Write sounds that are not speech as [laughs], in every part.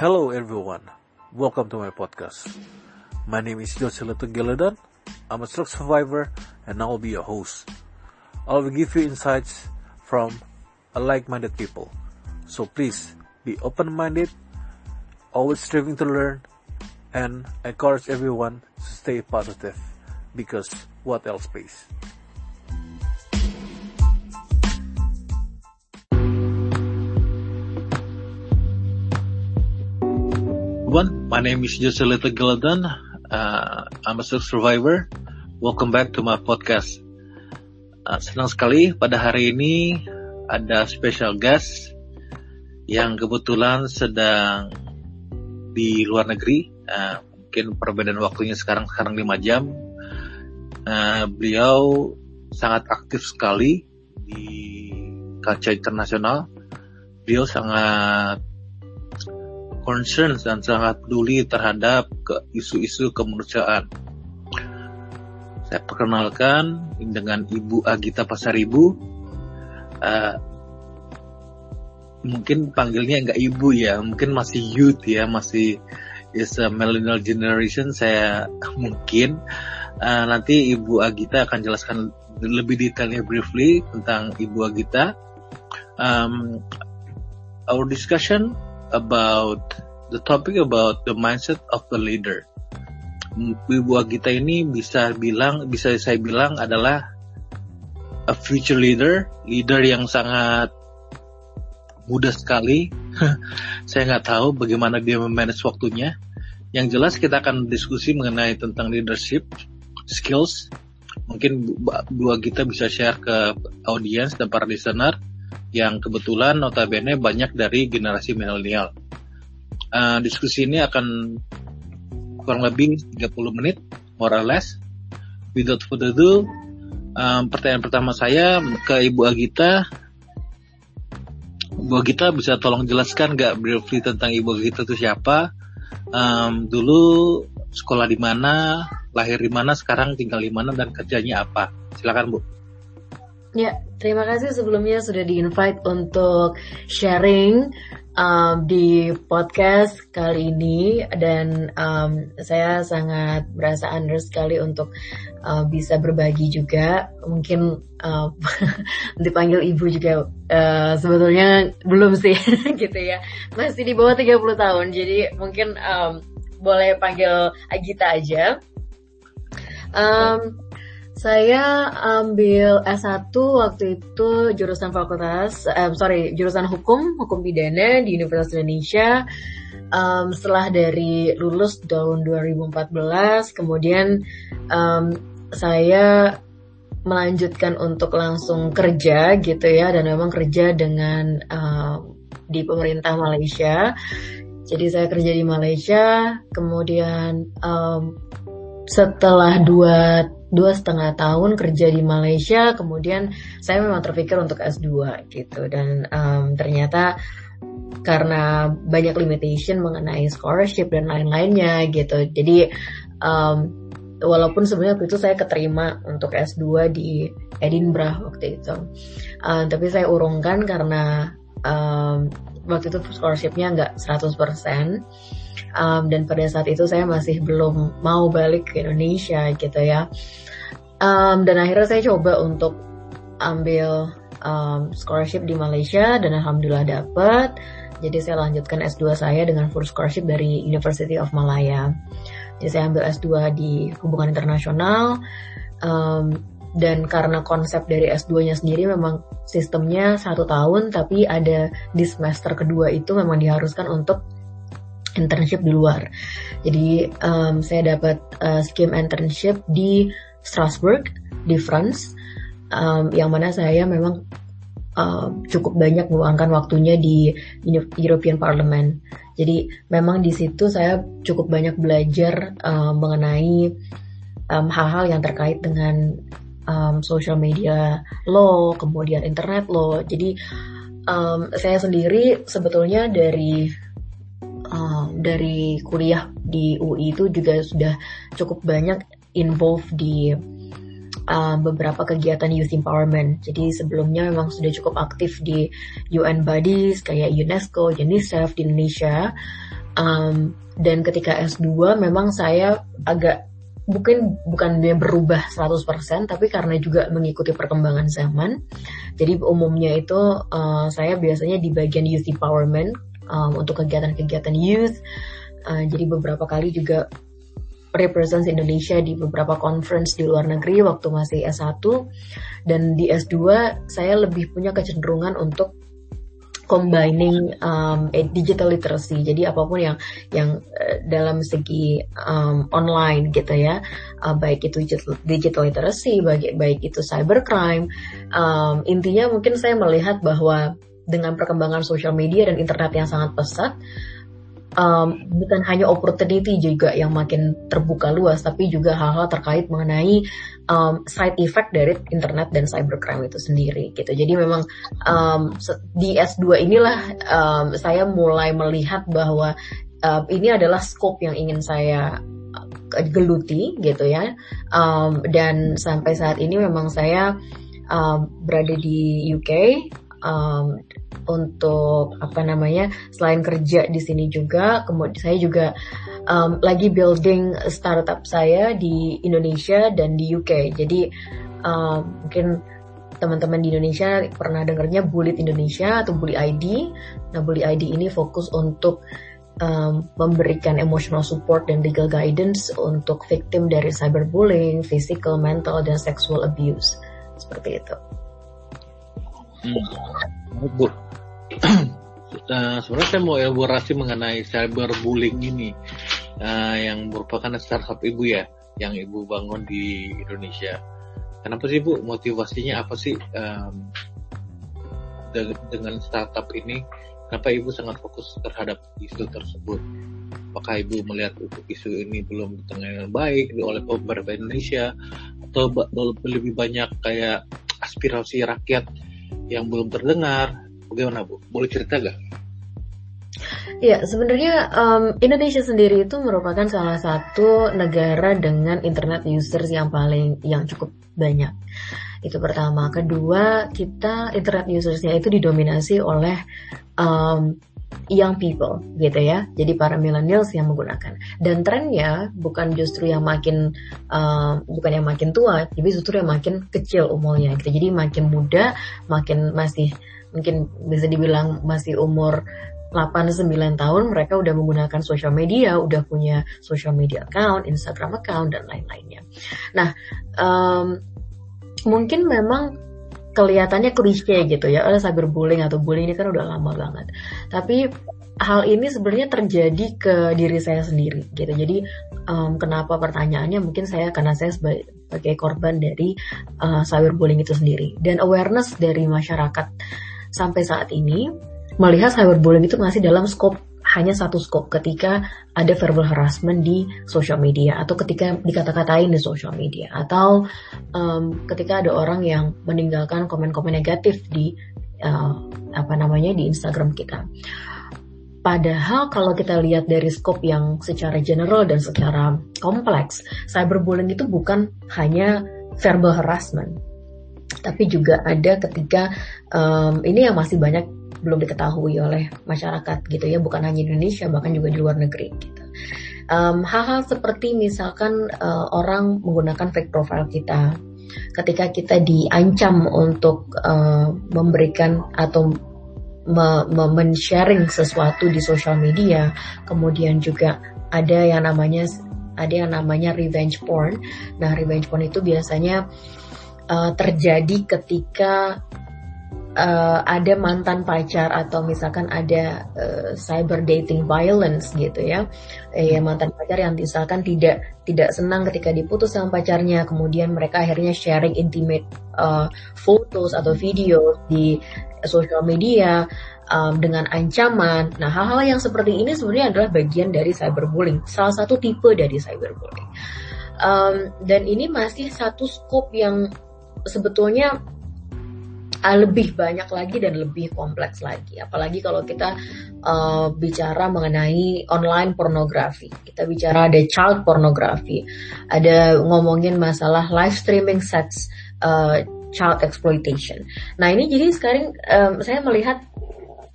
Hello everyone, welcome to my podcast. My name is Joseph Geladan. I'm a stroke survivor and I will be your host. I will give you insights from a like-minded people. So please be open-minded, always striving to learn, and encourage everyone to stay positive because what else pays? Everyone, my name is Jose Little. Uh, I'm a survivor. Welcome back to my podcast. Uh, senang sekali pada hari ini ada special guest yang kebetulan sedang di luar negeri. Uh, mungkin perbedaan waktunya sekarang sekarang 5 jam. Uh, beliau sangat aktif sekali di kaca internasional. Beliau sangat concern dan sangat peduli terhadap ke isu-isu kemanusiaan. Saya perkenalkan dengan Ibu Agita Pasaribu. Uh, mungkin panggilnya nggak ibu ya, mungkin masih youth ya, masih is a millennial generation. Saya [laughs] mungkin uh, nanti Ibu Agita akan jelaskan lebih detailnya briefly tentang Ibu Agita. Um, our discussion about the topic about the mindset of the leader. Ibu Agita ini bisa bilang, bisa saya bilang adalah a future leader, leader yang sangat mudah sekali. [laughs] saya nggak tahu bagaimana dia memanage waktunya. Yang jelas kita akan diskusi mengenai tentang leadership, skills. Mungkin Bu Agita bisa share ke audiens dan para listener yang kebetulan notabene banyak dari generasi milenial. Uh, diskusi ini akan kurang lebih 30 menit, more or less. Without further ado, um, pertanyaan pertama saya ke Ibu Agita. Ibu Agita bisa tolong jelaskan nggak briefly tentang Ibu Agita itu siapa? Um, dulu sekolah di mana, lahir di mana, sekarang tinggal di mana, dan kerjanya apa? Silakan Bu. Ya, terima kasih sebelumnya sudah di-invite untuk sharing um, di podcast kali ini dan um, saya sangat merasa under sekali untuk uh, bisa berbagi juga. Mungkin uh, [laughs] dipanggil ibu juga uh, sebetulnya belum sih [laughs] gitu ya. Masih di bawah 30 tahun. Jadi mungkin um, boleh panggil Agita aja. Um, saya ambil S1 waktu itu jurusan fakultas, um, sorry, jurusan hukum, hukum pidana di Universitas Indonesia. Um, setelah dari lulus tahun 2014, kemudian um, saya melanjutkan untuk langsung kerja gitu ya, dan memang kerja dengan um, di pemerintah Malaysia. Jadi saya kerja di Malaysia, kemudian um, setelah dua dua setengah tahun kerja di Malaysia, kemudian saya memang terpikir untuk S2 gitu. Dan um, ternyata karena banyak limitation mengenai scholarship dan lain-lainnya gitu. Jadi um, walaupun sebenarnya waktu itu saya keterima untuk S2 di Edinburgh waktu itu, um, tapi saya urungkan karena um, waktu itu scholarshipnya nggak 100% um, dan pada saat itu saya masih belum mau balik ke Indonesia gitu ya. Um, dan akhirnya saya coba untuk ambil um, scholarship di Malaysia dan alhamdulillah dapet. Jadi saya lanjutkan S2 saya dengan full scholarship dari University of Malaya. Jadi saya ambil S2 di hubungan internasional. Um, dan karena konsep dari S2-nya sendiri memang sistemnya satu tahun tapi ada di semester kedua itu memang diharuskan untuk internship di luar. Jadi um, saya dapat uh, scheme internship di Strasbourg di France, um, yang mana saya memang uh, cukup banyak meluangkan waktunya di European Parliament. Jadi memang di situ saya cukup banyak belajar uh, mengenai hal-hal um, yang terkait dengan um, social media law, kemudian internet law. Jadi um, saya sendiri sebetulnya dari dari kuliah di UI itu juga sudah cukup banyak involved di uh, beberapa kegiatan youth empowerment. Jadi sebelumnya memang sudah cukup aktif di UN bodies kayak UNESCO, UNICEF di Indonesia. Um, dan ketika S2 memang saya agak mungkin bukan dia berubah 100% tapi karena juga mengikuti perkembangan zaman. Jadi umumnya itu uh, saya biasanya di bagian youth empowerment um, untuk kegiatan-kegiatan youth. Uh, jadi beberapa kali juga represent Indonesia di beberapa conference di luar negeri waktu masih S1 dan di S2 saya lebih punya kecenderungan untuk combining um, digital literacy. Jadi apa pun yang yang uh, dalam segi um, online gitu ya, uh, baik itu digital, digital literacy, baik baik itu cybercrime. Um, intinya mungkin saya melihat bahwa dengan perkembangan sosial media dan internet yang sangat pesat, um, bukan hanya opportunity juga yang makin terbuka luas, tapi juga hal-hal terkait mengenai um, side effect dari internet dan cybercrime itu sendiri gitu. Jadi memang um, di S2 inilah um, saya mulai melihat bahwa um, ini adalah scope yang ingin saya uh, geluti gitu ya. Um, dan sampai saat ini memang saya um, berada di UK um, untuk apa namanya selain kerja di sini juga kemudian saya juga um, lagi building startup saya di Indonesia dan di UK jadi um, mungkin teman-teman di Indonesia pernah dengarnya Bullet Indonesia atau Bully ID nah Bully ID ini fokus untuk um, memberikan emotional support dan legal guidance untuk victim dari cyberbullying, physical, mental, dan sexual abuse. Seperti itu. Hmm. Bu, uh, [clears throat] sebenarnya saya mau elaborasi mengenai cyberbullying ini uh, yang merupakan startup ibu ya, yang ibu bangun di Indonesia. Kenapa sih bu? Motivasinya apa sih um, de dengan startup ini? Kenapa ibu sangat fokus terhadap isu tersebut? Apakah ibu melihat isu ini belum ditangani baik oleh pemerintah Indonesia atau lebih banyak kayak aspirasi rakyat yang belum terdengar Bagaimana Bu? Boleh cerita gak? Ya, sebenarnya um, Indonesia sendiri itu merupakan salah satu negara dengan internet users yang paling yang cukup banyak. Itu pertama. Kedua, kita internet usersnya itu didominasi oleh um, young people gitu ya. Jadi para millennials yang menggunakan. Dan trennya bukan justru yang makin uh, bukan yang makin tua, tapi justru yang makin kecil umurnya gitu. Jadi makin muda, makin masih mungkin bisa dibilang masih umur 8-9 tahun mereka udah menggunakan sosial media, udah punya social media account, Instagram account dan lain-lainnya. Nah, um, mungkin memang kelihatannya klise gitu ya, ada cyberbullying atau bullying ini kan udah lama banget. Tapi hal ini sebenarnya terjadi ke diri saya sendiri gitu. Jadi um, kenapa pertanyaannya mungkin saya karena saya sebagai, korban dari uh, cyberbullying itu sendiri dan awareness dari masyarakat sampai saat ini melihat cyberbullying itu masih dalam skop hanya satu skop ketika ada verbal harassment di social media atau ketika dikata-katain di social media. Atau um, ketika ada orang yang meninggalkan komen-komen negatif di uh, apa namanya di Instagram kita. Padahal kalau kita lihat dari skop yang secara general dan secara kompleks, cyberbullying itu bukan hanya verbal harassment, tapi juga ada ketika um, ini yang masih banyak belum diketahui oleh masyarakat gitu ya bukan hanya Indonesia bahkan juga di luar negeri gitu. Hal hal-hal seperti misalkan uh, orang menggunakan fake profile kita ketika kita diancam untuk uh, memberikan atau men-sharing sesuatu di sosial media kemudian juga ada yang namanya ada yang namanya revenge porn. Nah revenge porn itu biasanya uh, terjadi ketika uh, ada mantan pacar atau misalkan ada uh, cyber dating violence gitu ya, eh, mantan pacar yang misalkan tidak tidak senang ketika diputus sama pacarnya, kemudian mereka akhirnya sharing intimate uh, photos atau video di sosial media um, dengan ancaman. Nah hal-hal yang seperti ini sebenarnya adalah bagian dari cyberbullying, salah satu tipe dari cyberbullying. Um, dan ini masih satu scope yang sebetulnya uh, lebih banyak lagi dan lebih kompleks lagi. Apalagi kalau kita uh, bicara mengenai online pornografi, kita bicara ada child pornografi, ada ngomongin masalah live streaming sex, uh, child exploitation. Nah ini jadi sekarang um, saya melihat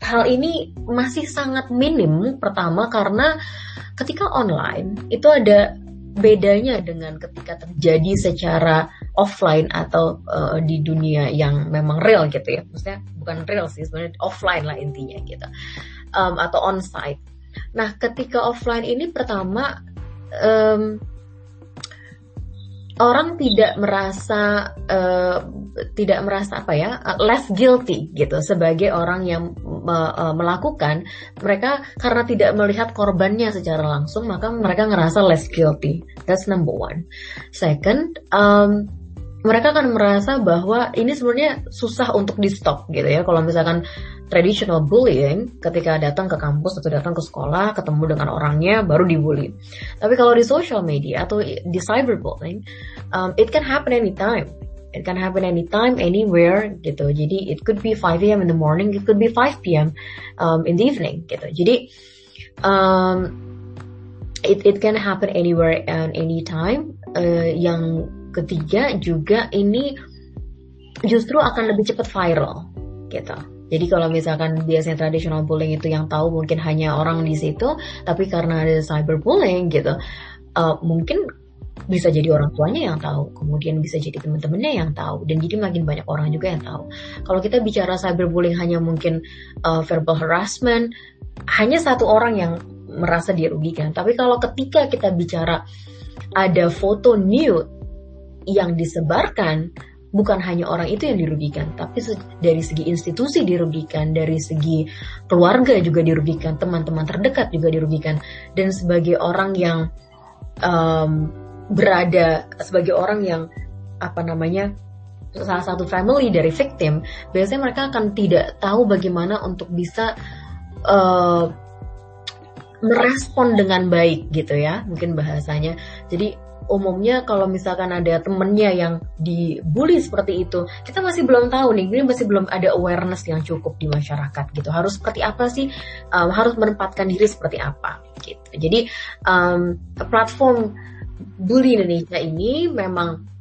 hal ini masih sangat minim. Pertama karena ketika online itu ada bedanya dengan ketika terjadi secara offline atau uh, di dunia yang memang real gitu ya. Maksudnya bukan real sih sebenarnya offline lah intinya gitu. Um, atau onsite. Nah ketika offline ini pertama um, orang tidak merasa uh, tidak merasa apa ya less guilty gitu sebagai orang yang uh, melakukan mereka karena tidak melihat korbannya secara langsung maka mereka ngerasa less guilty. That's number one. Second um, mereka akan merasa bahwa ini sebenarnya susah untuk di stop gitu ya. Kalau misalkan traditional bullying ketika datang ke kampus atau datang ke sekolah ketemu dengan orangnya baru dibully. Tapi kalau di social media atau di cyberbullying, um, it can happen anytime. It can happen anytime, anywhere gitu. Jadi it could be 5 a.m. in the morning, it could be 5 p.m. Um, in the evening gitu. Jadi um, it it can happen anywhere and anytime. Uh, yang ketiga juga ini justru akan lebih cepat viral gitu. Jadi kalau misalkan biasanya traditional bullying itu yang tahu mungkin hanya orang di situ, tapi karena ada cyberbullying gitu, uh, mungkin bisa jadi orang tuanya yang tahu, kemudian bisa jadi teman-temannya yang tahu, dan jadi makin banyak orang juga yang tahu. Kalau kita bicara cyberbullying hanya mungkin uh, verbal harassment, hanya satu orang yang merasa dirugikan. Tapi kalau ketika kita bicara ada foto nude yang disebarkan, bukan hanya orang itu yang dirugikan, tapi dari segi institusi dirugikan, dari segi keluarga juga dirugikan, teman-teman terdekat juga dirugikan, dan sebagai orang yang um, berada sebagai orang yang apa namanya salah satu family dari victim, biasanya mereka akan tidak tahu bagaimana untuk bisa uh, merespon dengan baik gitu ya, mungkin bahasanya. Jadi umumnya kalau misalkan ada temennya yang dibully seperti itu, kita masih belum tahu nih, ini masih belum ada awareness yang cukup di masyarakat gitu. Harus seperti apa sih? Um, harus menempatkan diri seperti apa gitu. Jadi um, platform bully Indonesia ini memang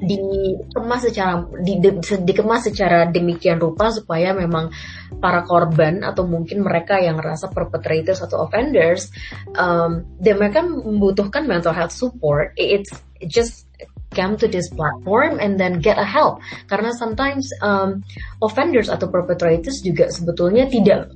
dikemas secara di, di, dikemas secara demikian rupa supaya memang para korban atau mungkin mereka yang merasa perpetrators atau offenders um, dan mereka membutuhkan mental health support. It's just come to this platform and then get a help. Karena sometimes um, offenders atau perpetrators juga sebetulnya tidak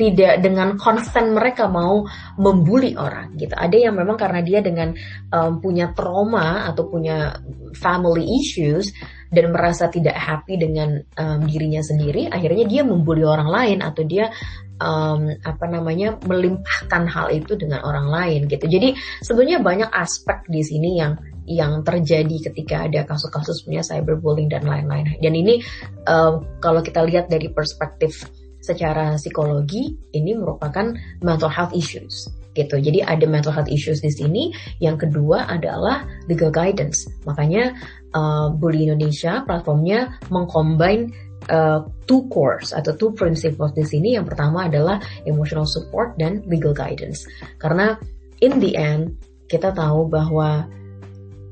tidak dengan konsen mereka mau membuli orang gitu. Ada yang memang karena dia dengan um, punya trauma atau punya family issues dan merasa tidak happy dengan um, dirinya sendiri, akhirnya dia membuli orang lain atau dia um, apa namanya melimpahkan hal itu dengan orang lain gitu. Jadi sebenarnya banyak aspek di sini yang yang terjadi ketika ada kasus-kasus punya cyberbullying dan lain-lain. Dan ini um, kalau kita lihat dari perspektif secara psikologi ini merupakan mental health issues gitu. Jadi ada mental health issues di sini. Yang kedua adalah legal guidance. Makanya uh, Bully Indonesia platformnya mengcombine uh, two cores atau two principles di sini. Yang pertama adalah emotional support dan legal guidance. Karena in the end kita tahu bahwa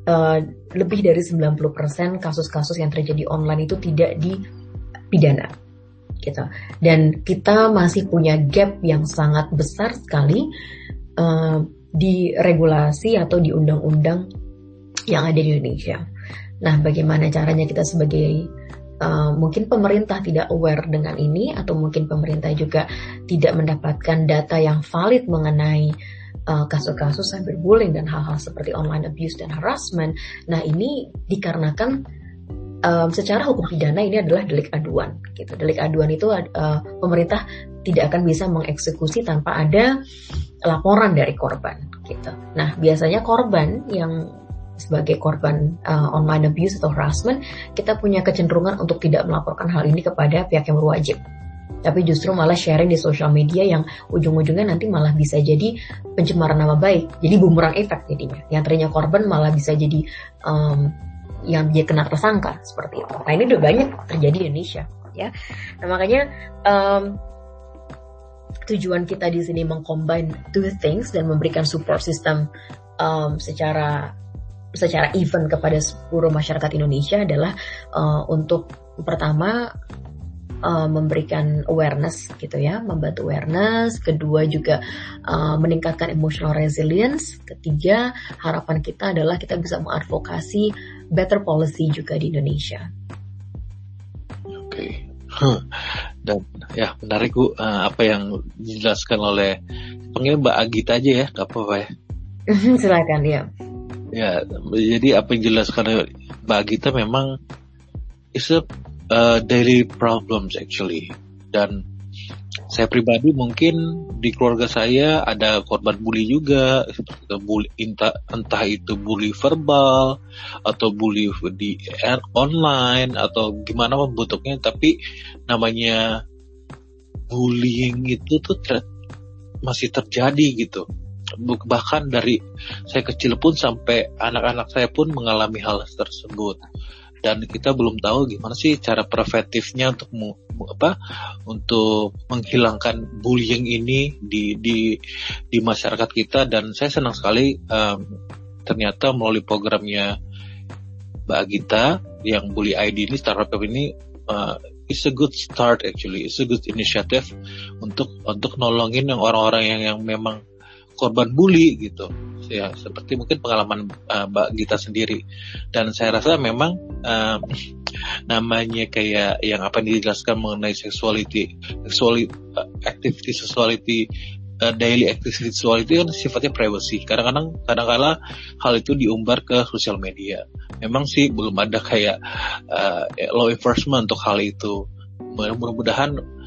uh, lebih dari 90% kasus-kasus yang terjadi online itu tidak dipidana gitu. Dan kita masih punya gap yang sangat besar sekali uh, di regulasi atau di undang-undang yang ada di Indonesia. Nah, bagaimana caranya kita sebagai uh, mungkin pemerintah tidak aware dengan ini atau mungkin pemerintah juga tidak mendapatkan data yang valid mengenai uh, kasus-kasus cyberbullying dan hal-hal seperti online abuse dan harassment. Nah, ini dikarenakan um, secara hukum pidana ini adalah delik aduan. Gitu. Delik aduan itu uh, pemerintah tidak akan bisa mengeksekusi tanpa ada laporan dari korban. Gitu. Nah biasanya korban yang sebagai korban uh, online abuse atau harassment, kita punya kecenderungan untuk tidak melaporkan hal ini kepada pihak yang berwajib. Tapi justru malah sharing di sosial media yang ujung-ujungnya nanti malah bisa jadi pencemaran nama baik. Jadi bumerang efek jadinya. Yang tadinya korban malah bisa jadi um, yang dia kena tersangka seperti itu. Nah ini udah banyak terjadi di Indonesia ya. Nah makanya um, tujuan kita di sini mengcombine two things dan memberikan support system um, secara secara event kepada seluruh masyarakat Indonesia adalah uh, untuk pertama uh, memberikan awareness gitu ya, membantu awareness. Kedua juga uh, meningkatkan emotional resilience. Ketiga harapan kita adalah kita bisa mengadvokasi better policy juga di Indonesia. Oke. Okay. Dan ya menarik Bu uh, apa yang dijelaskan oleh panggil Mbak Agita aja ya, gak apa-apa ya. [laughs] Silakan ya. Ya, jadi apa yang dijelaskan oleh Mbak Agita memang is a uh, daily problems actually. Dan saya pribadi mungkin di keluarga saya ada korban bully juga, bully, entah, entah itu bully verbal atau bully di online atau gimana bentuknya, tapi namanya bullying itu tuh ter, masih terjadi gitu. Bahkan dari saya kecil pun sampai anak-anak saya pun mengalami hal tersebut. Dan kita belum tahu gimana sih cara preventifnya untuk apa untuk menghilangkan bullying ini di di di masyarakat kita. Dan saya senang sekali um, ternyata melalui programnya Mbak Gita yang Bully ID ini startup ini uh, is a good start actually. It's a good initiative untuk untuk nolongin yang orang-orang yang yang memang korban bully gitu ya seperti mungkin pengalaman uh, Mbak Gita sendiri. Dan saya rasa memang uh, namanya kayak yang apa yang dijelaskan mengenai sexuality sexuality uh, activity sexuality daily activity sexuality kan sifatnya privacy. Kadang-kadang kadang-kala hal itu diumbar ke sosial media. Memang sih belum ada kayak uh, law enforcement untuk hal itu. Mudah-mudahan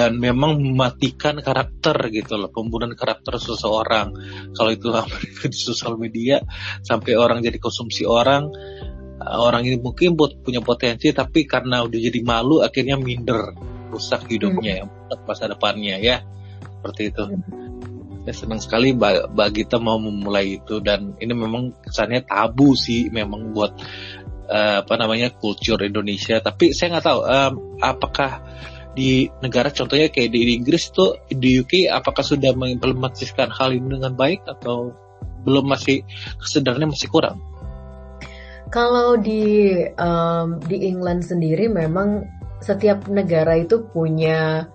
dan memang mematikan karakter gitu loh pembunuhan karakter seseorang kalau itu [laughs] di sosial media sampai orang jadi konsumsi orang uh, orang ini mungkin buat punya potensi tapi karena udah jadi malu akhirnya minder rusak hidupnya hmm. ya masa depannya ya seperti itu hmm. ya senang sekali bagi kita mau memulai itu dan ini memang kesannya tabu sih memang buat uh, apa namanya kultur Indonesia tapi saya nggak tahu um, apakah di negara contohnya kayak di Inggris tuh di UK apakah sudah mengimplementasikan hal ini dengan baik atau belum masih kesadarannya masih kurang? Kalau di um, di England sendiri memang setiap negara itu punya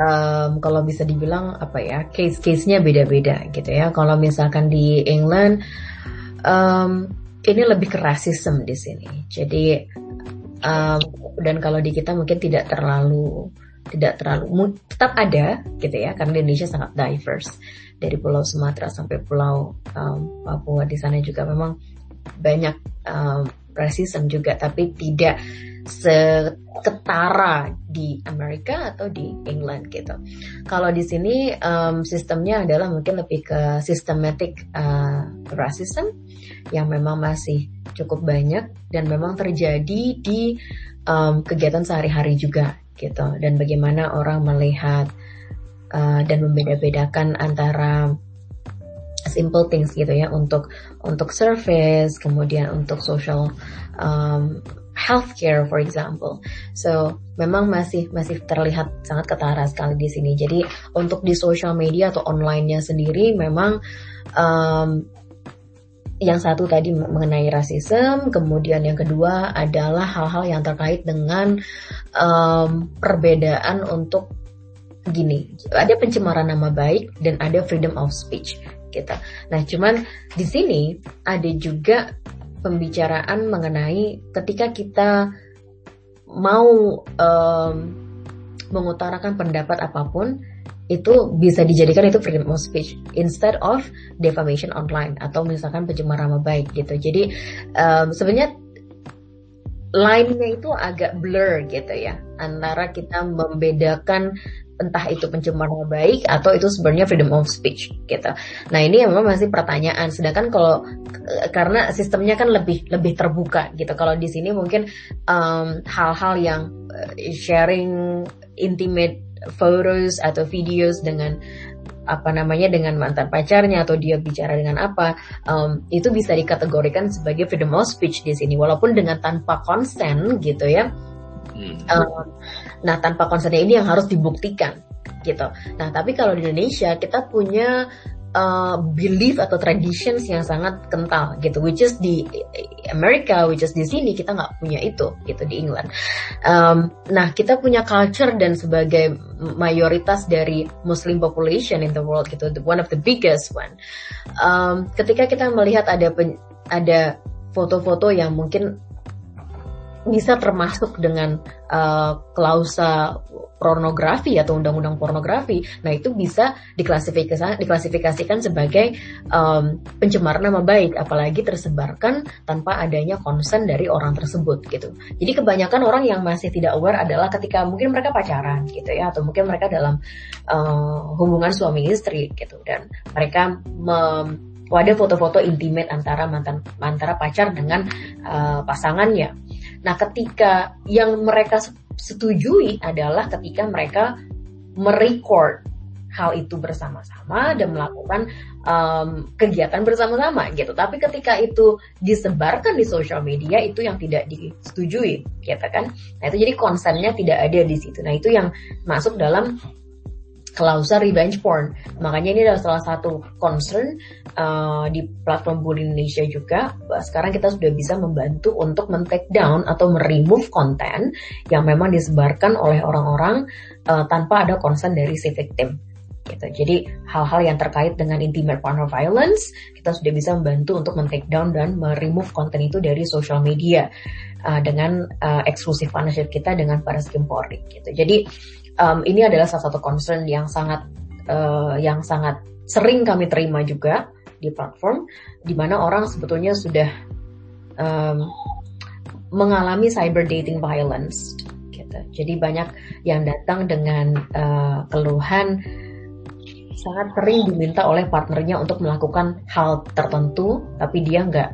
um, kalau bisa dibilang apa ya case-case-nya beda-beda gitu ya. Kalau misalkan di England um, ini lebih ke rasisme di sini. Jadi um, dan kalau di kita mungkin tidak terlalu tidak terlalu tetap ada gitu ya karena Indonesia sangat diverse. Dari Pulau Sumatera sampai Pulau um, Papua di sana juga memang banyak um, juga tapi tidak seketara di Amerika atau di England gitu. Kalau di sini um, sistemnya adalah mungkin lebih ke systematic uh, racism yang memang masih cukup banyak dan memang terjadi di um, kegiatan sehari-hari juga gitu dan bagaimana orang melihat uh, dan membeda-bedakan antara simple things gitu ya untuk untuk service kemudian untuk social um, healthcare for example. So memang masih masih terlihat sangat ketara sekali di sini. Jadi untuk di social media atau online-nya sendiri memang um, yang satu tadi mengenai rasisme, kemudian yang kedua adalah hal-hal yang terkait dengan um, perbedaan untuk gini, ada pencemaran nama baik dan ada freedom of speech gitu. Nah, cuman di sini ada juga pembicaraan mengenai ketika kita mau um, mengutarakan pendapat apa pun, itu bisa dijadikan itu freedom of speech instead of defamation online atau misalkan pencemaran nama baik gitu. Jadi um, sebenarnya line-nya itu agak blur gitu ya antara kita membedakan entah itu pencemaran baik atau itu sebenarnya freedom of speech gitu. Nah ini memang masih pertanyaan. Sedangkan kalau karena sistemnya kan lebih lebih terbuka gitu. Kalau di sini mungkin hal-hal um, yang uh, sharing intimate photos atau videos dengan apa namanya dengan mantan pacarnya atau dia bicara dengan apa um, itu bisa dikategorikan sebagai freedom of speech di sini walaupun dengan tanpa konsen gitu ya hmm. um, nah tanpa konsennya ini yang harus dibuktikan gitu. Nah tapi kalau di Indonesia kita punya uh, belief atau traditions yang sangat kental gitu. Which is di Amerika which is di sini kita nggak punya itu gitu di England. Um, nah kita punya culture dan sebagai mayoritas dari Muslim population in the world gitu one of the biggest one. Um, ketika kita melihat ada pen, ada foto-foto yang mungkin bisa termasuk dengan uh, klausa pornografi atau undang-undang pornografi, nah itu bisa diklasifikasikan, diklasifikasikan sebagai um, pencemaran nama baik, apalagi tersebarkan tanpa adanya konsen dari orang tersebut gitu. Jadi kebanyakan orang yang masih tidak aware adalah ketika mungkin mereka pacaran gitu ya, atau mungkin mereka dalam uh, hubungan suami istri gitu, dan mereka mem ada foto-foto intimate antara mantan antara pacar dengan uh, pasangannya. Nah, ketika yang mereka setujui adalah ketika mereka merecord hal itu bersama-sama dan melakukan um, kegiatan bersama-sama gitu. Tapi ketika itu disebarkan di sosial media itu yang tidak disetujui, gitu kan? Nah itu jadi konsennya tidak ada di situ. Nah itu yang masuk dalam klausa revenge porn. Makanya ini adalah salah satu concern uh, di platform Bully Indonesia juga. Sekarang kita sudah bisa membantu untuk men-take down atau meremove konten yang memang disebarkan oleh orang-orang uh, tanpa ada concern dari si victim. Gitu. Jadi hal-hal yang terkait dengan intimate partner violence kita sudah bisa membantu untuk men-take down dan meremove konten itu dari social media uh, dengan uh, eksklusif partnership kita dengan para skim Polri. Gitu. Jadi um, ini adalah salah satu concern yang sangat uh, yang sangat sering kami terima juga di platform, di mana orang sebetulnya sudah um, mengalami cyber dating violence. Gitu. Jadi banyak yang datang dengan uh, keluhan sangat sering diminta oleh partnernya untuk melakukan hal tertentu, tapi dia nggak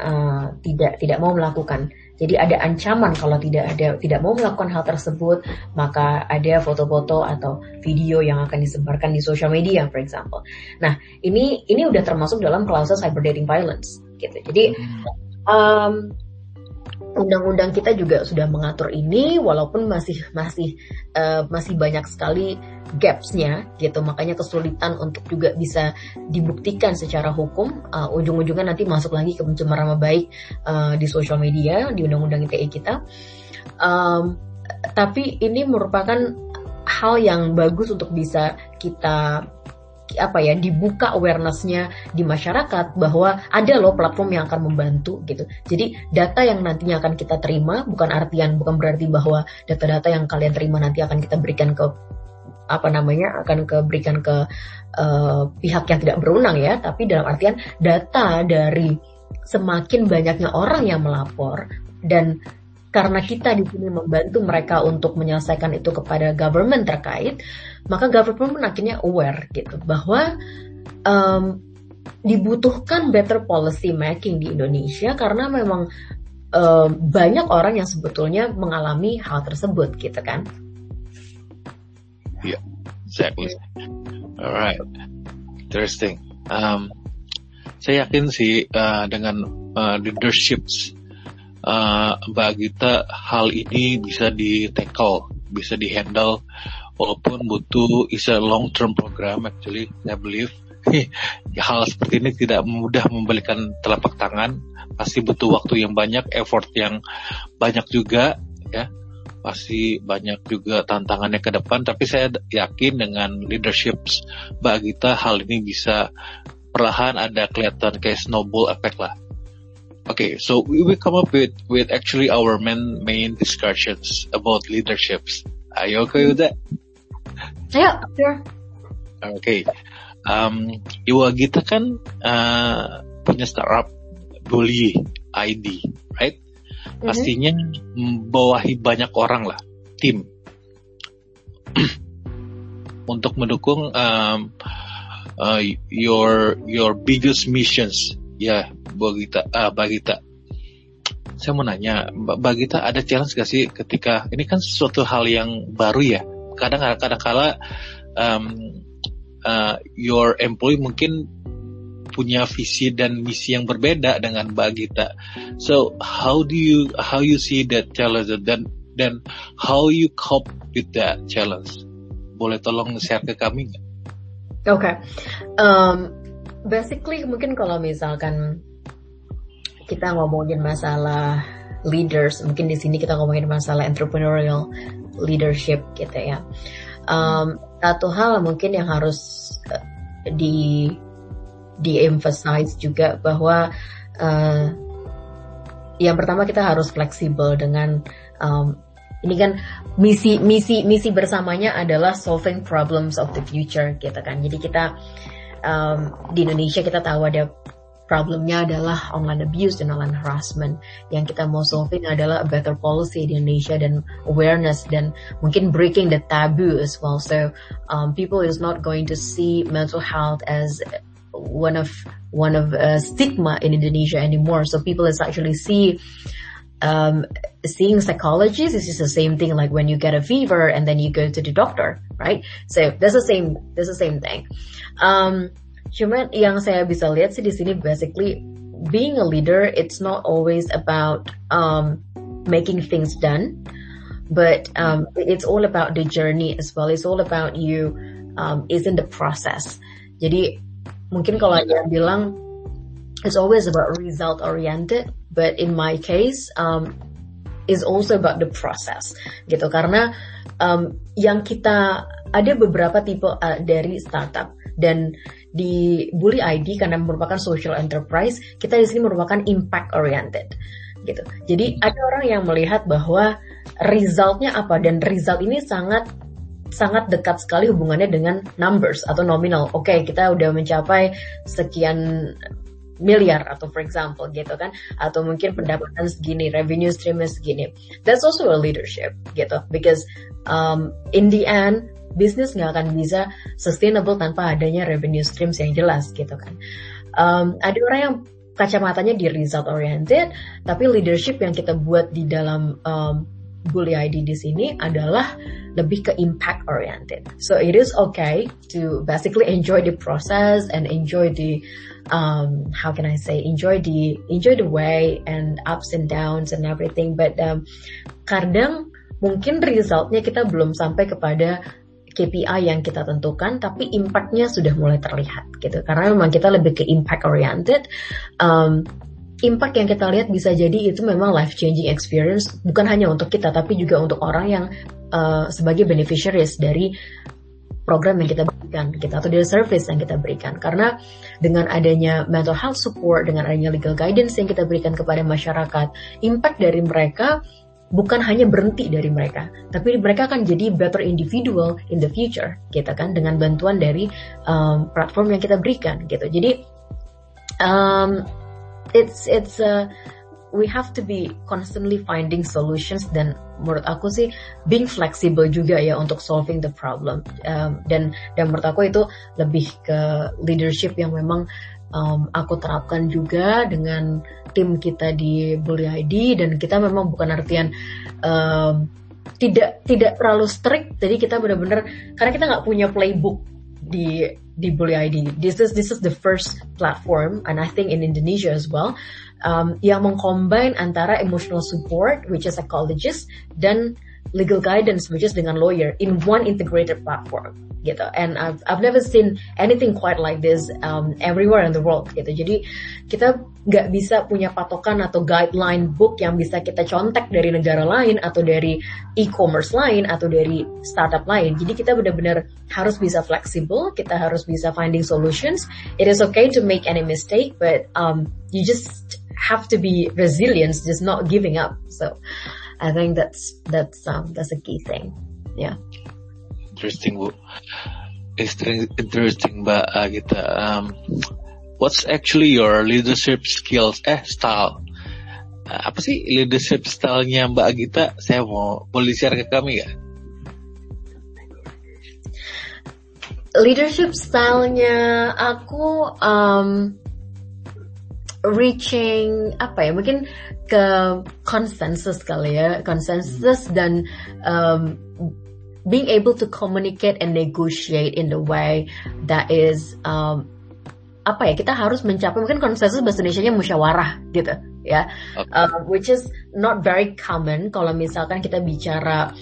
uh, tidak tidak mau melakukan. Jadi ada ancaman kalau tidak ada tidak mau melakukan hal tersebut, maka ada foto-foto atau video yang akan disebarkan di social media, for example. Nah, ini ini udah termasuk dalam klausul cyber dating violence, gitu. Jadi um, undang-undang kita juga sudah mengatur ini walaupun masih masih uh, masih banyak sekali gapsnya gitu. Makanya kesulitan untuk juga bisa dibuktikan secara hukum. Uh, ujung-ujungnya nanti masuk lagi ke pencemaran nama baik uh, di sosial media di undang-undang ITE kita. Um, tapi ini merupakan hal yang bagus untuk bisa kita apa ya dibuka awarenessnya di masyarakat bahwa ada loh platform yang akan membantu gitu. Jadi data yang nantinya akan kita terima bukan artian bukan berarti bahwa data-data yang kalian terima nanti akan kita berikan ke apa namanya akan keberikan ke uh, pihak yang tidak berwenang ya, tapi dalam artian data dari semakin banyaknya orang yang melapor dan karena kita di sini membantu mereka untuk menyelesaikan itu kepada government terkait, maka government pun akhirnya aware gitu bahwa um, dibutuhkan better policy making di Indonesia karena memang um, banyak orang yang sebetulnya mengalami hal tersebut gitu kan. Yeah, exactly. Alright, interesting. Um, saya yakin sih uh, dengan uh, leaderships uh, Mbak Gita hal ini bisa di tackle, bisa di handle walaupun butuh is a long term program actually I believe. [laughs] Hal seperti ini tidak mudah membalikan telapak tangan pasti butuh waktu yang banyak effort yang banyak juga ya. Pasti banyak juga tantangannya ke depan tapi saya yakin dengan leadership Mbak Gita hal ini bisa perlahan ada kelihatan kayak snowball effect lah Okay, so we will come up with with actually our main main discussions about leaderships. Are you okay with that? Yeah, sure. Okay. Um, Iwa kita kan uh, punya startup Bully ID, right? Mm-hmm. Pastinya membawahi banyak orang lah, tim [clears throat] untuk mendukung um, uh, your your biggest missions ya Bagita ah Bagita saya mau nanya Mbak Bagita ada challenge gak sih ketika ini kan sesuatu hal yang baru ya kadang kadang kala um, uh, your employee mungkin punya visi dan misi yang berbeda dengan Mbak Gita. So how do you how you see that challenge dan dan how you cope with that challenge? Boleh tolong share ke kami nggak? Oke, okay. um, basically mungkin kalau misalkan kita ngomongin masalah leaders, mungkin di sini kita ngomongin masalah entrepreneurial leadership gitu ya. Um, satu hal mungkin yang harus uh, di di-emphasize juga bahwa uh, yang pertama kita harus fleksibel dengan um, ini kan misi misi misi bersamanya adalah solving problems of the future gitu kan. Jadi kita um, di Indonesia kita tahu ada problemnya adalah online abuse dan online harassment. Yang kita mau solving adalah a better policy di Indonesia dan awareness dan mungkin breaking the taboo as well. So um, people is not going to see mental health as one of one of stigma in Indonesia anymore. So people is actually see um, seeing psychologists this is the same thing like when you get a fever and then you go to the doctor, right? So that's the same that's the same thing. Um, cuman yang saya bisa lihat sih di sini basically being a leader it's not always about um, making things done, but um, it's all about the journey as well. It's all about you um, is in the process. Jadi mungkin kalau yang bilang it's always about result oriented, but in my case um, is also about the process gitu karena um, yang kita ada beberapa tipe uh, dari startup dan di Bully ID karena merupakan social enterprise kita di sini merupakan impact oriented gitu. Jadi ada orang yang melihat bahwa resultnya apa dan result ini sangat sangat dekat sekali hubungannya dengan numbers atau nominal. Oke, okay, kita udah mencapai sekian miliar atau for example gitu kan. Atau mungkin pendapatan segini revenue streamnya segini. That's also a leadership gitu. Because um, in the end bisnis nggak akan bisa sustainable tanpa adanya revenue streams yang jelas gitu kan um, ada orang yang kacamatanya di result oriented tapi leadership yang kita buat di dalam um, Bully ID di sini adalah lebih ke impact oriented. So it is okay to basically enjoy the process and enjoy the um, how can I say enjoy the enjoy the way and ups and downs and everything. But um, kadang mungkin resultnya kita belum sampai kepada KPI yang kita tentukan, tapi impactnya sudah mulai terlihat gitu. Karena memang kita lebih ke impact oriented. Um, impact yang kita lihat bisa jadi itu memang life changing experience bukan hanya untuk kita tapi juga untuk orang yang uh, sebagai beneficiaries dari program yang kita berikan kita atau dari service yang kita berikan karena dengan adanya mental health support dengan adanya legal guidance yang kita berikan kepada masyarakat impact dari mereka bukan hanya berhenti dari mereka tapi mereka akan jadi better individual in the future kita kan dengan bantuan dari um, platform yang kita berikan gitu. Jadi um, it's it's uh, we have to be constantly finding solutions dan menurut aku sih being flexible juga ya untuk solving the problem um, dan dan menurut aku itu lebih ke leadership yang memang um, aku terapkan juga dengan tim kita di Bully ID dan kita memang bukan artian um, tidak tidak terlalu strict jadi kita benar-benar karena kita nggak punya playbook di di Bully ID. This is this is the first platform, and I think in Indonesia as well, um, yang mengcombine antara emotional support, which is psychologist, dan legal guidance, which is dengan lawyer, in one integrated platform gitu. And I've I've never seen anything quite like this um, everywhere in the world gitu. Jadi kita nggak bisa punya patokan atau guideline book yang bisa kita contek dari negara lain atau dari e-commerce lain atau dari startup lain. Jadi kita benar-benar harus bisa fleksibel, kita harus bisa finding solutions. It is okay to make any mistake, but um, you just have to be resilient, just not giving up. So I think that's that's um, that's a key thing. Yeah. Interesting bu. Interesting mbak gitu um, what's actually your leadership skills? Eh style. Uh, apa sih leadership stylenya mbak Gita saya mau boleh share ke kami ya leadership stylenya aku um, reaching apa ya mungkin ke konsensus kali ya konsensus dan um, being able to communicate and negotiate in the way that is um, apa ya kita harus mencapai mungkin konsensus bahasa Indonesia-nya musyawarah gitu ya okay. uh, which is not very common kalau misalkan kita bicara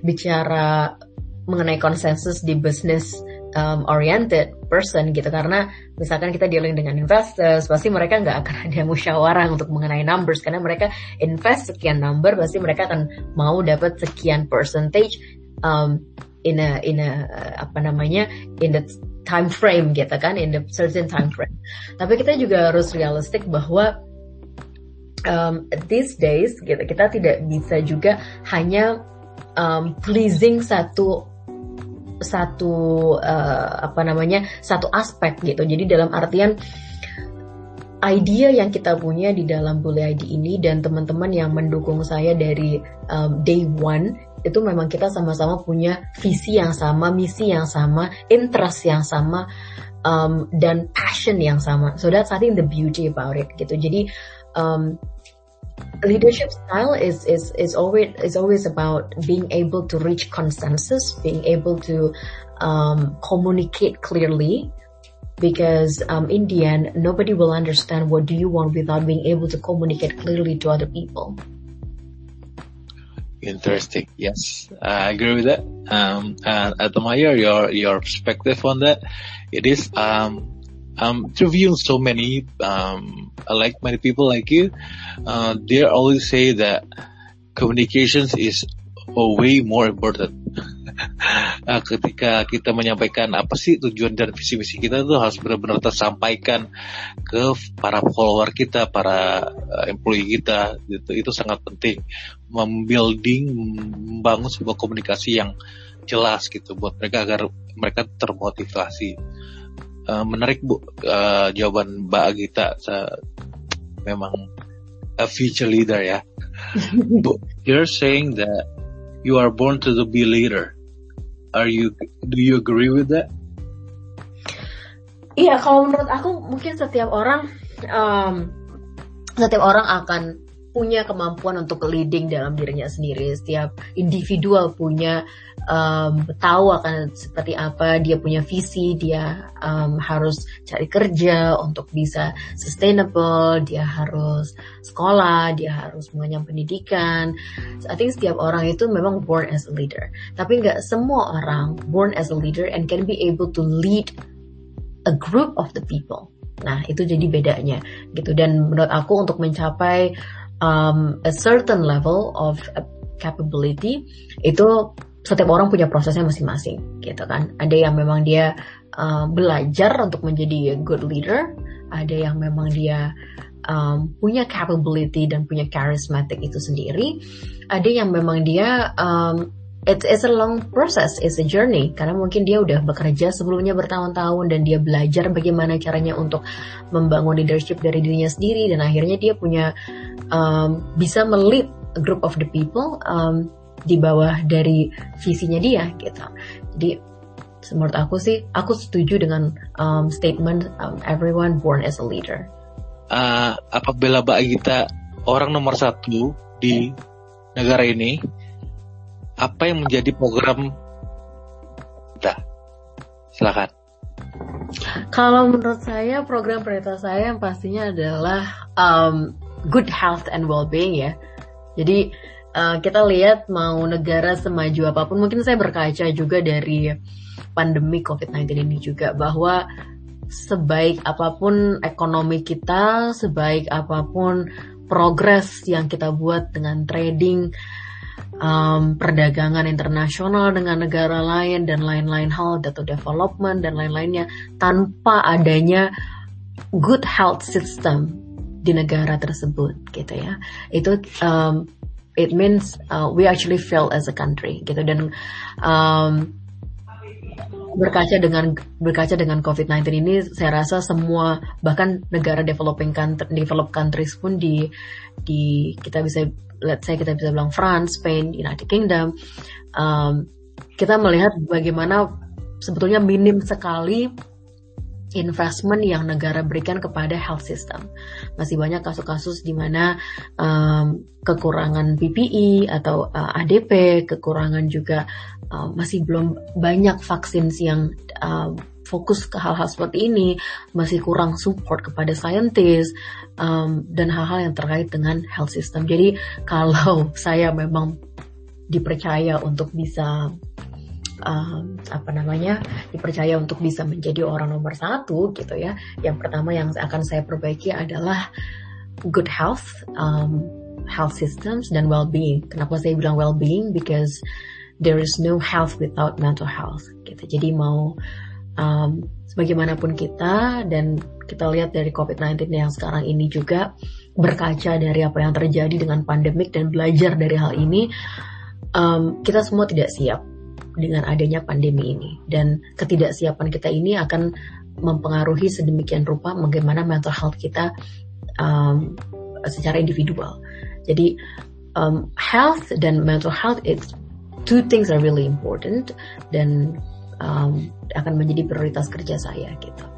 bicara mengenai konsensus di business um, oriented person gitu karena misalkan kita dealing dengan investors pasti mereka nggak akan [laughs] ada musyawarah untuk mengenai numbers karena mereka invest sekian number pasti mereka akan mau dapat sekian percentage um, in a in a apa namanya in the time frame gitu kan in the certain time frame. Tapi kita juga harus realistik bahwa um, these days gitu kita tidak bisa juga hanya um, pleasing satu satu uh, apa namanya satu aspek gitu. Jadi dalam artian idea yang kita punya di dalam Bully ID ini dan teman-teman yang mendukung saya dari um, day one itu memang kita sama-sama punya visi yang sama, misi yang sama, interest yang sama, um, dan passion yang sama. So that's I think the beauty about it gitu. Jadi um, leadership style is is is always is always about being able to reach consensus, being able to um, communicate clearly. Because um, in the end, nobody will understand what do you want without being able to communicate clearly to other people. Interesting. Yes, I agree with that. Um, and admire your your perspective on that. It is um, um, interviewing so many um, like many people like you. Uh, they always say that communications is way more important. [laughs] uh, ketika kita menyampaikan apa sih tujuan dan visi misi kita itu harus benar-benar tersampaikan ke para follower kita, para uh, employee kita, gitu. Itu sangat penting. Membuilding, membangun sebuah komunikasi yang jelas gitu buat mereka agar mereka termotivasi. Uh, menarik bu uh, jawaban Mbak Agita. Uh, memang a future leader ya. [laughs] bu, you're saying that you are born to be leader. Are you do you agree with that? Iya, kalau menurut aku mungkin setiap orang um, setiap orang akan punya kemampuan untuk leading dalam dirinya sendiri. Setiap individual punya um, tahu akan seperti apa, dia punya visi, dia um, harus cari kerja untuk bisa sustainable, dia harus sekolah, dia harus mengenyam pendidikan. So, I think setiap orang itu memang born as a leader. Tapi nggak semua orang born as a leader and can be able to lead a group of the people. Nah, itu jadi bedanya gitu. Dan menurut aku untuk mencapai um, a certain level of capability itu setiap orang punya prosesnya masing-masing gitu kan. Ada yang memang dia uh, belajar untuk menjadi good leader ada yang memang dia um, punya capability dan punya charismatic itu sendiri ada yang memang dia um, it's, it's a long process, it's a journey. Karena mungkin dia udah bekerja sebelumnya bertahun-tahun dan dia belajar bagaimana caranya untuk membangun leadership dari dirinya sendiri dan akhirnya dia punya um, bisa melit a group of the people um, di bawah dari visinya dia gitu. Jadi menurut aku sih, aku setuju dengan um, statement um, everyone born as a leader. Uh, apabila Mbak Gita orang nomor satu di negara ini, apa yang menjadi program kita? Silakan. Kalau menurut saya program prioritas saya yang pastinya adalah um, good health and well-being ya. Jadi uh, kita lihat mau negara semaju apa pun, mungkin saya berkaca juga dari pandemi COVID-19 ini juga bahwa sebaik apa pun ekonomi kita, sebaik apa pun progres yang kita buat dengan trading, um, perdagangan internasional dengan negara lain dan lain-lain hal, data development dan lain-lainnya tanpa adanya good health system di negara tersebut gitu ya. Itu um, it means uh, we actually fail as a country gitu dan um, berkaca dengan berkaca dengan COVID-19 ini saya rasa semua bahkan negara developing country developed countries pun di di kita bisa let's say kita bisa bilang France, Spain, United Kingdom, um, kita melihat bagaimana sebetulnya minim sekali investment yang negara berikan kepada health system. Masih banyak kasus-kasus di mana um, kekurangan PPE atau uh, ADP, kekurangan juga uh, masih belum banyak vaksin yang uh, fokus ke hal-hal seperti ini, masih kurang support kepada saintis um, dan hal-hal yang terkait dengan health system. Jadi [laughs] kalau saya memang dipercaya untuk bisa um, apa namanya dipercaya untuk bisa menjadi orang nomor satu gitu ya. Yang pertama yang akan saya perbaiki adalah good health, um, health systems dan well-being. Kenapa saya bilang well-being? Because there is no health without mental health. Gitu. Jadi mau um, sebagaimanapun kita dan kita lihat dari COVID-19 yang sekarang ini juga berkaca dari apa yang terjadi dengan pandemik dan belajar dari hal ini, um, kita semua tidak siap dengan adanya pandemi ini dan ketidaksiapan kita ini akan mempengaruhi sedemikian rupa bagaimana mental health kita um, secara individual. Jadi um, health dan mental health it's two things are really important dan um, akan menjadi prioritas kerja saya gitu.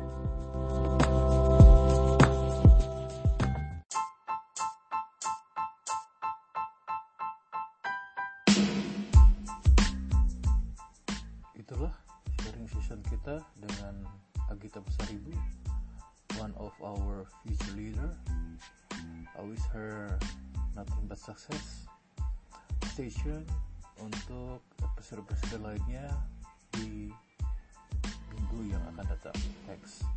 Success. Stay tuned untuk episode-episode lainnya di minggu yang akan datang. Thanks.